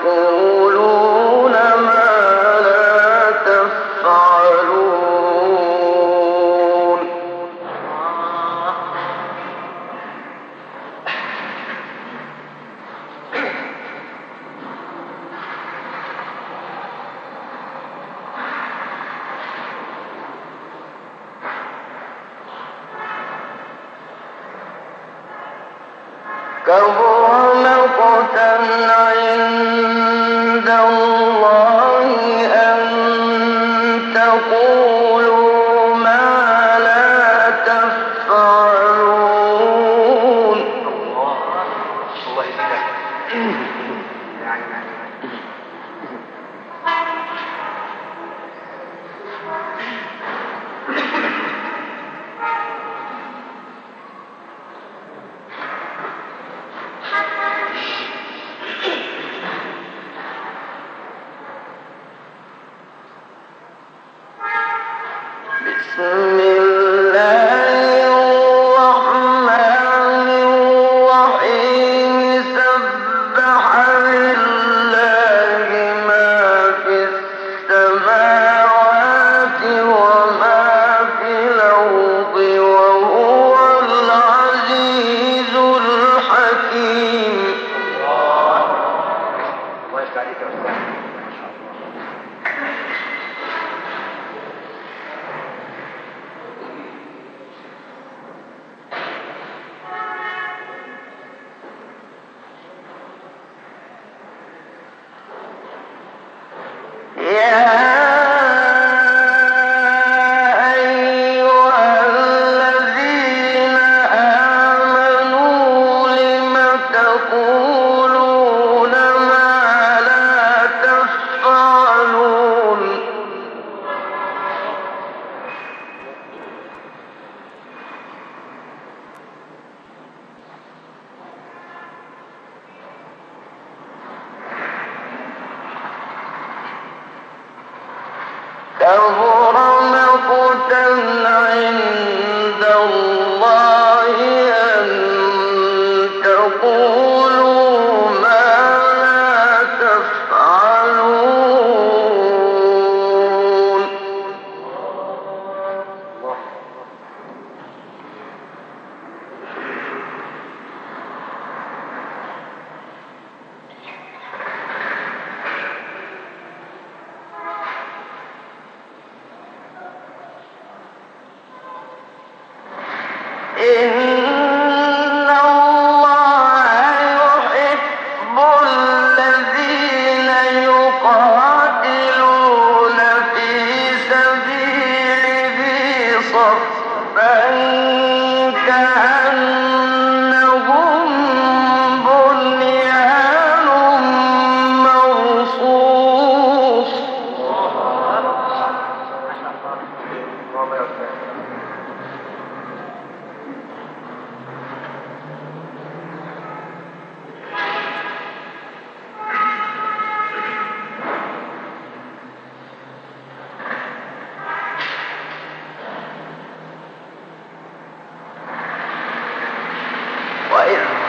تقولون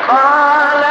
قال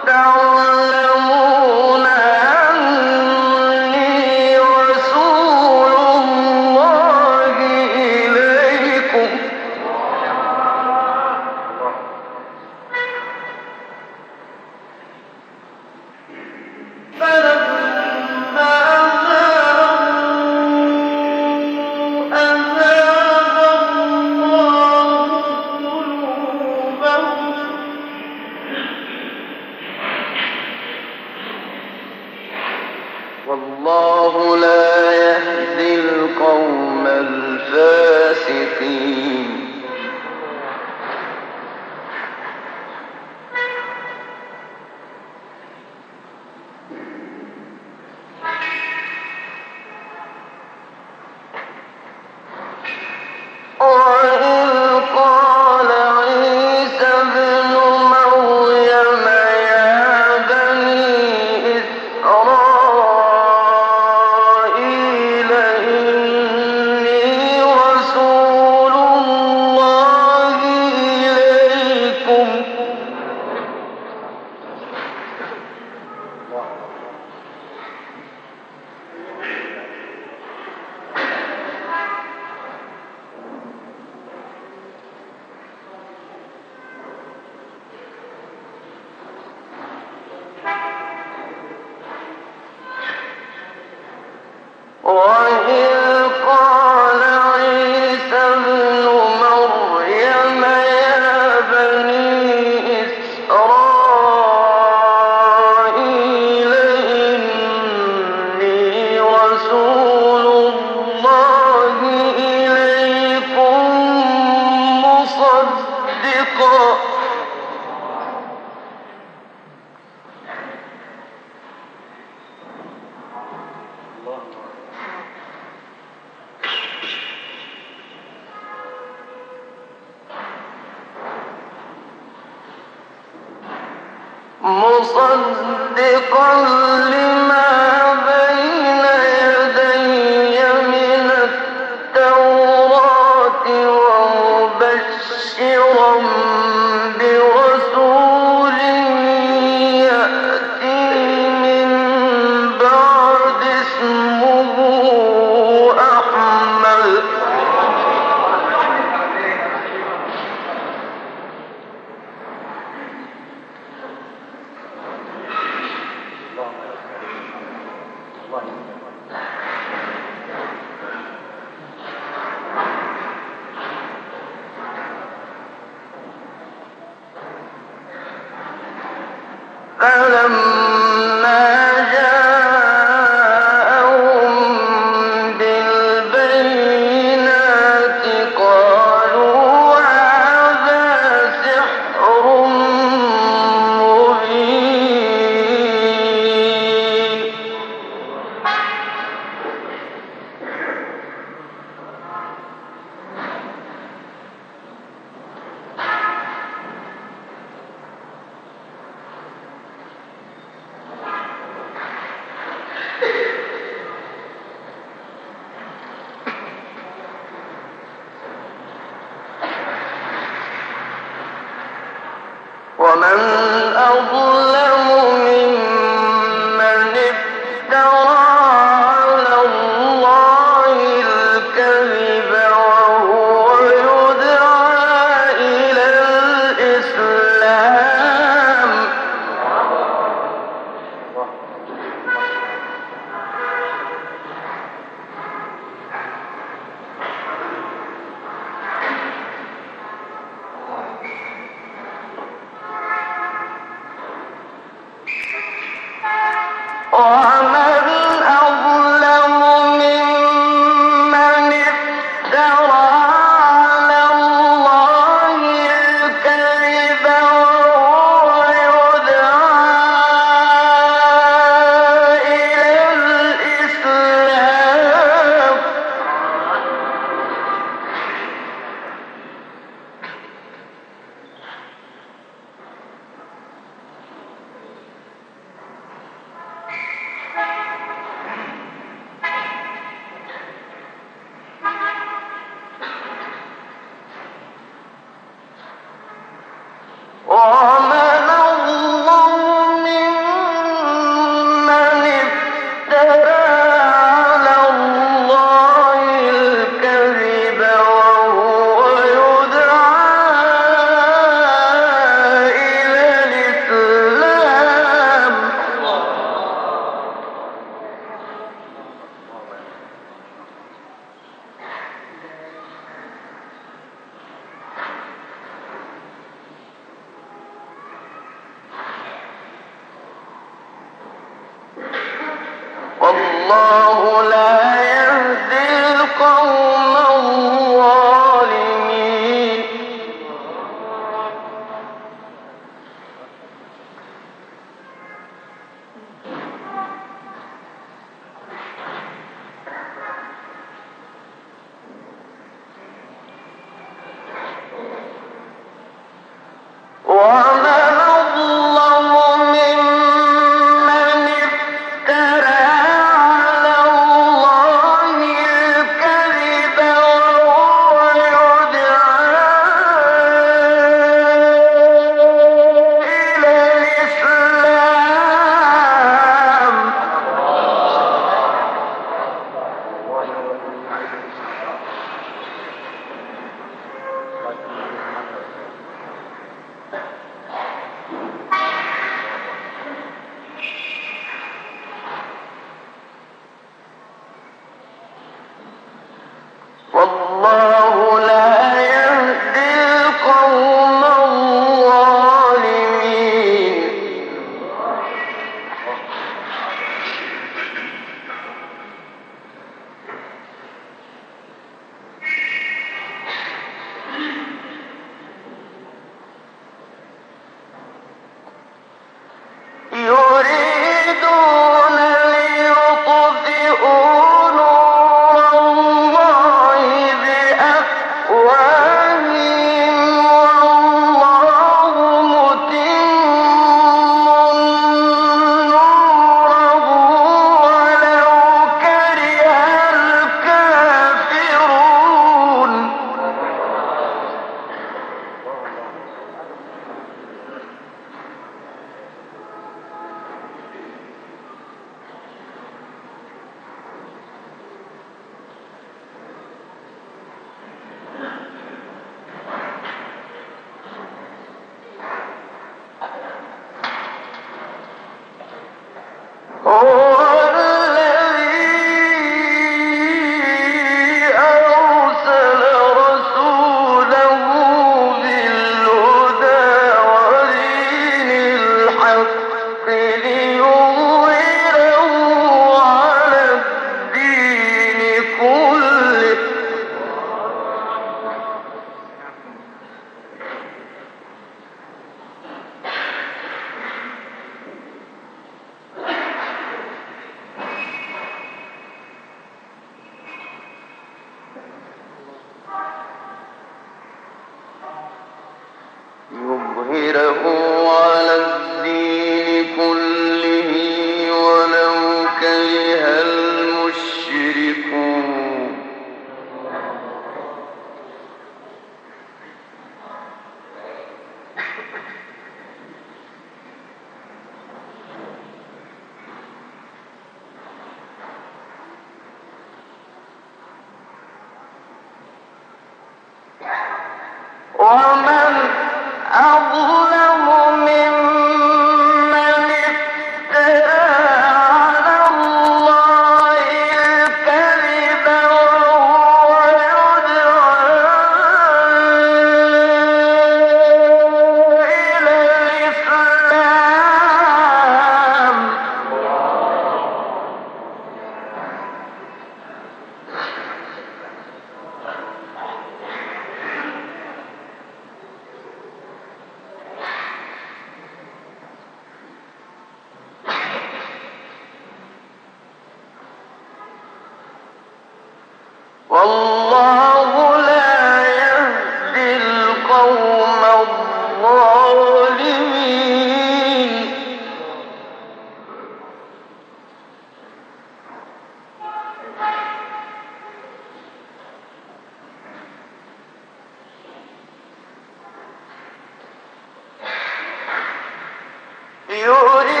Yuri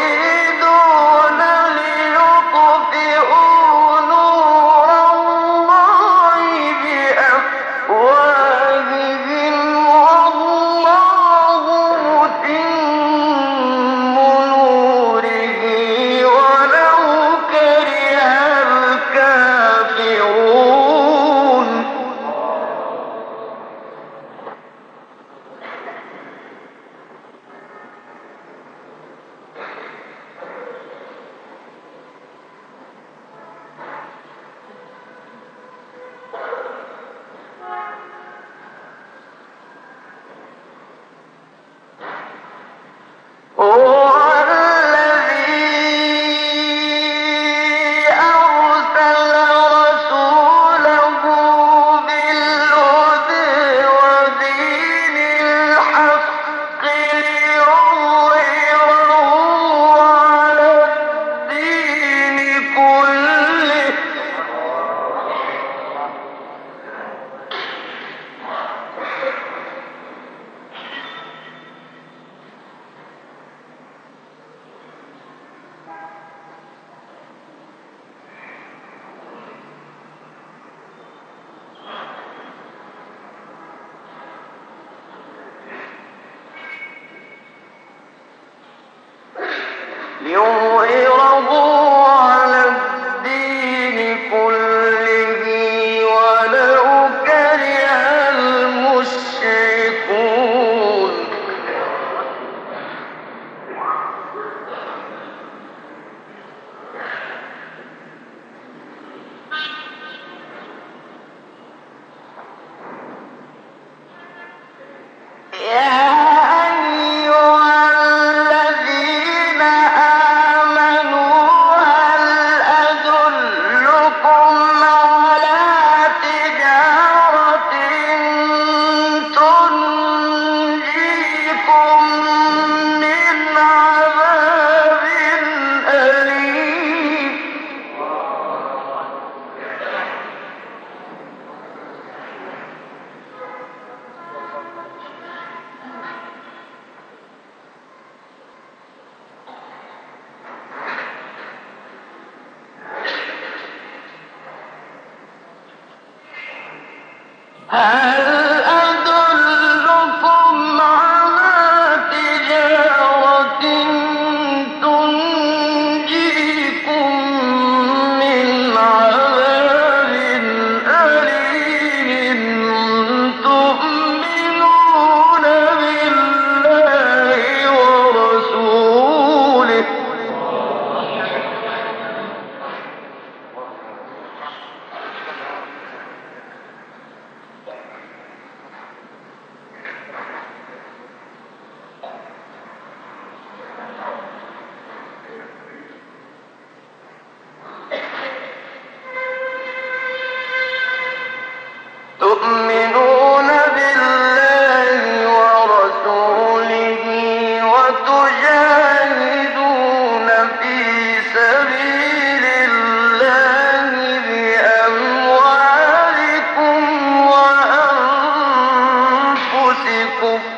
people.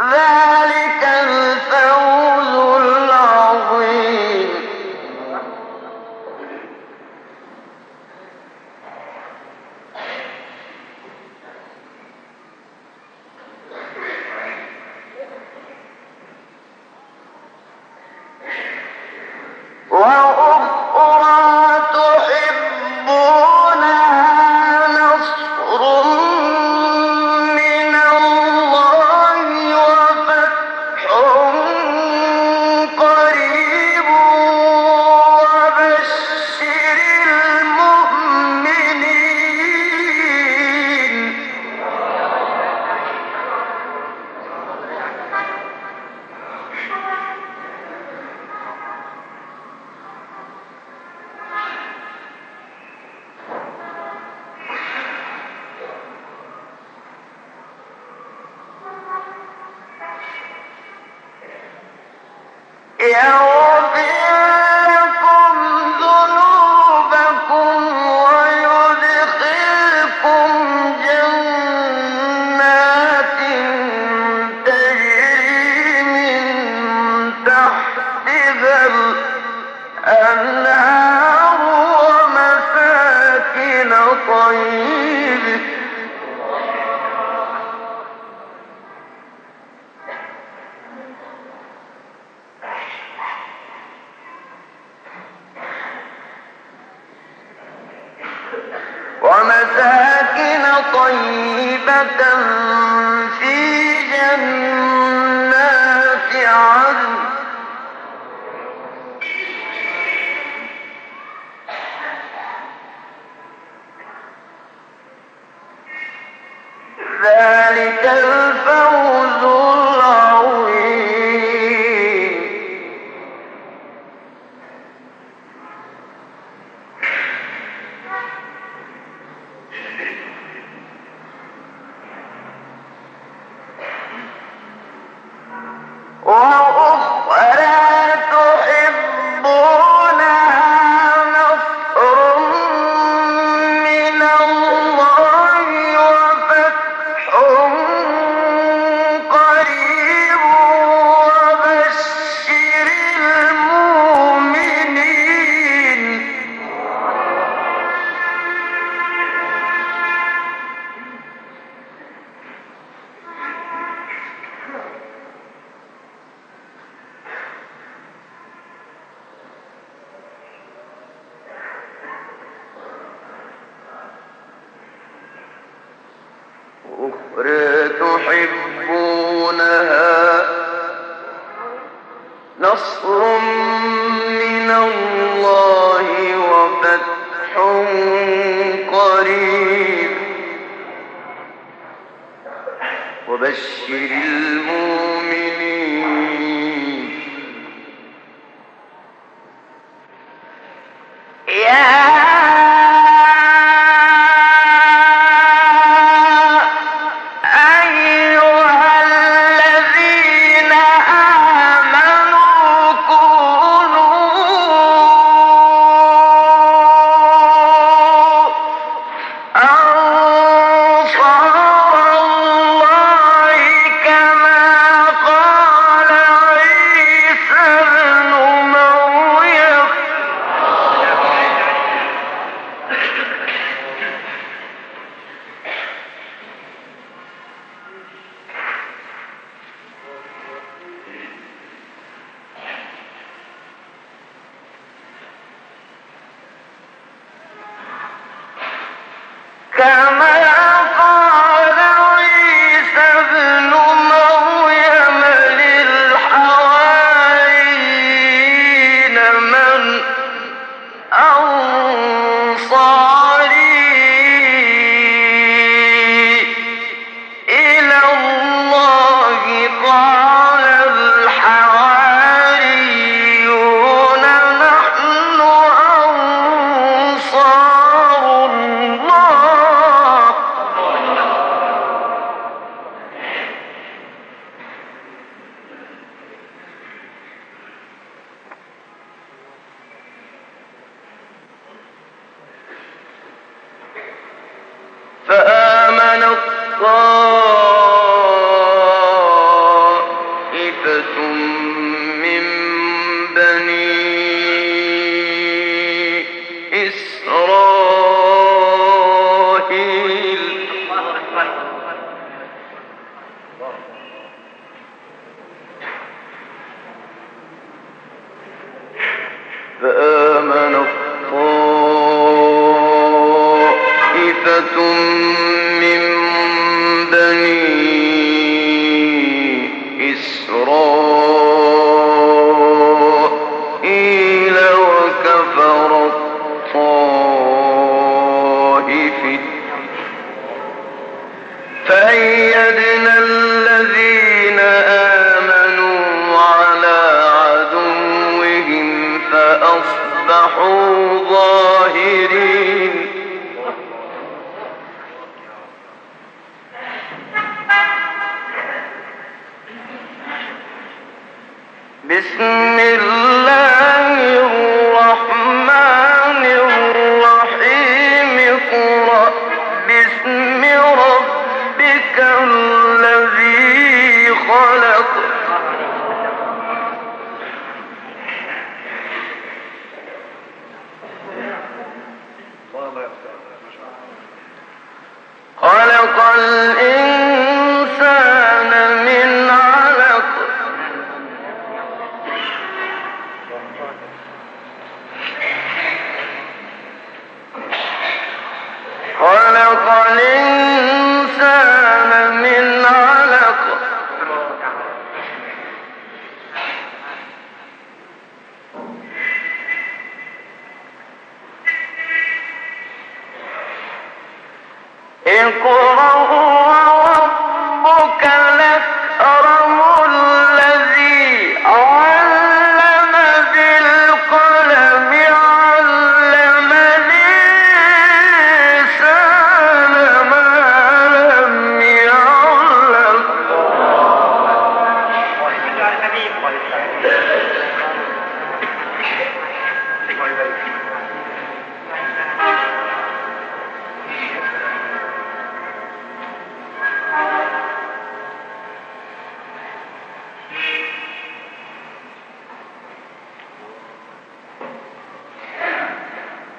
ذلك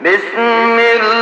بسم الله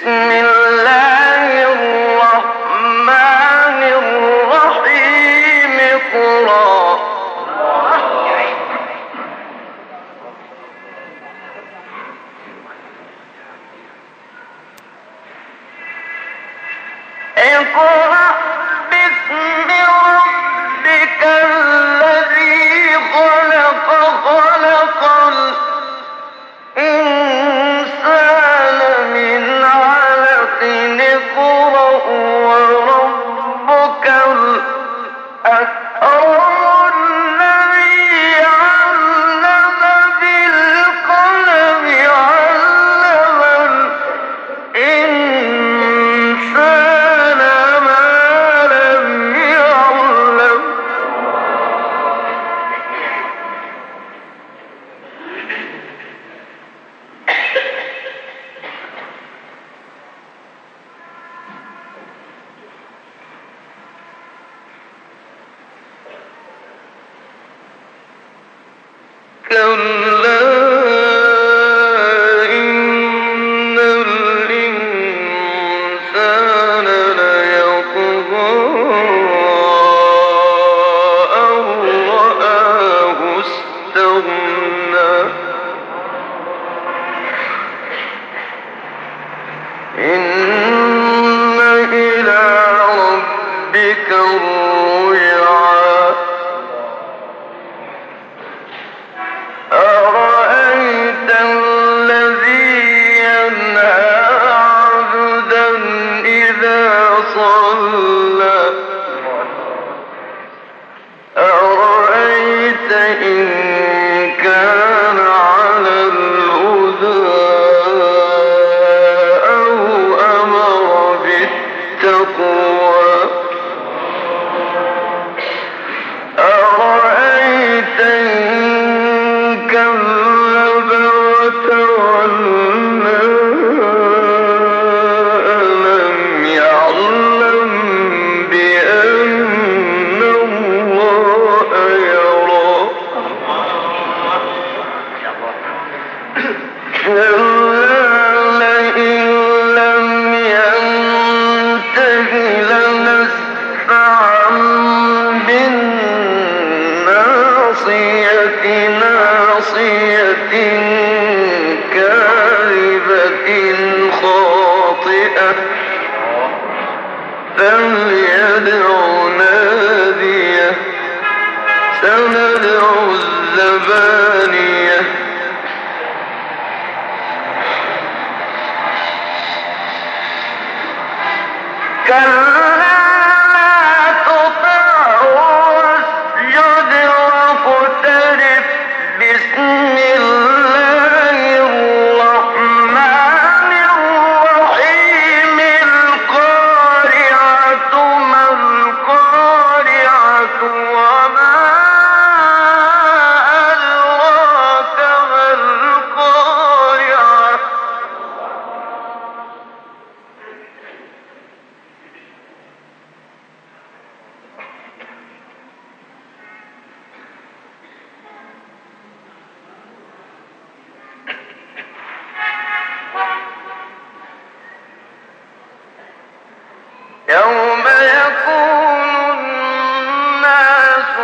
بسم الله tell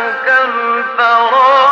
الله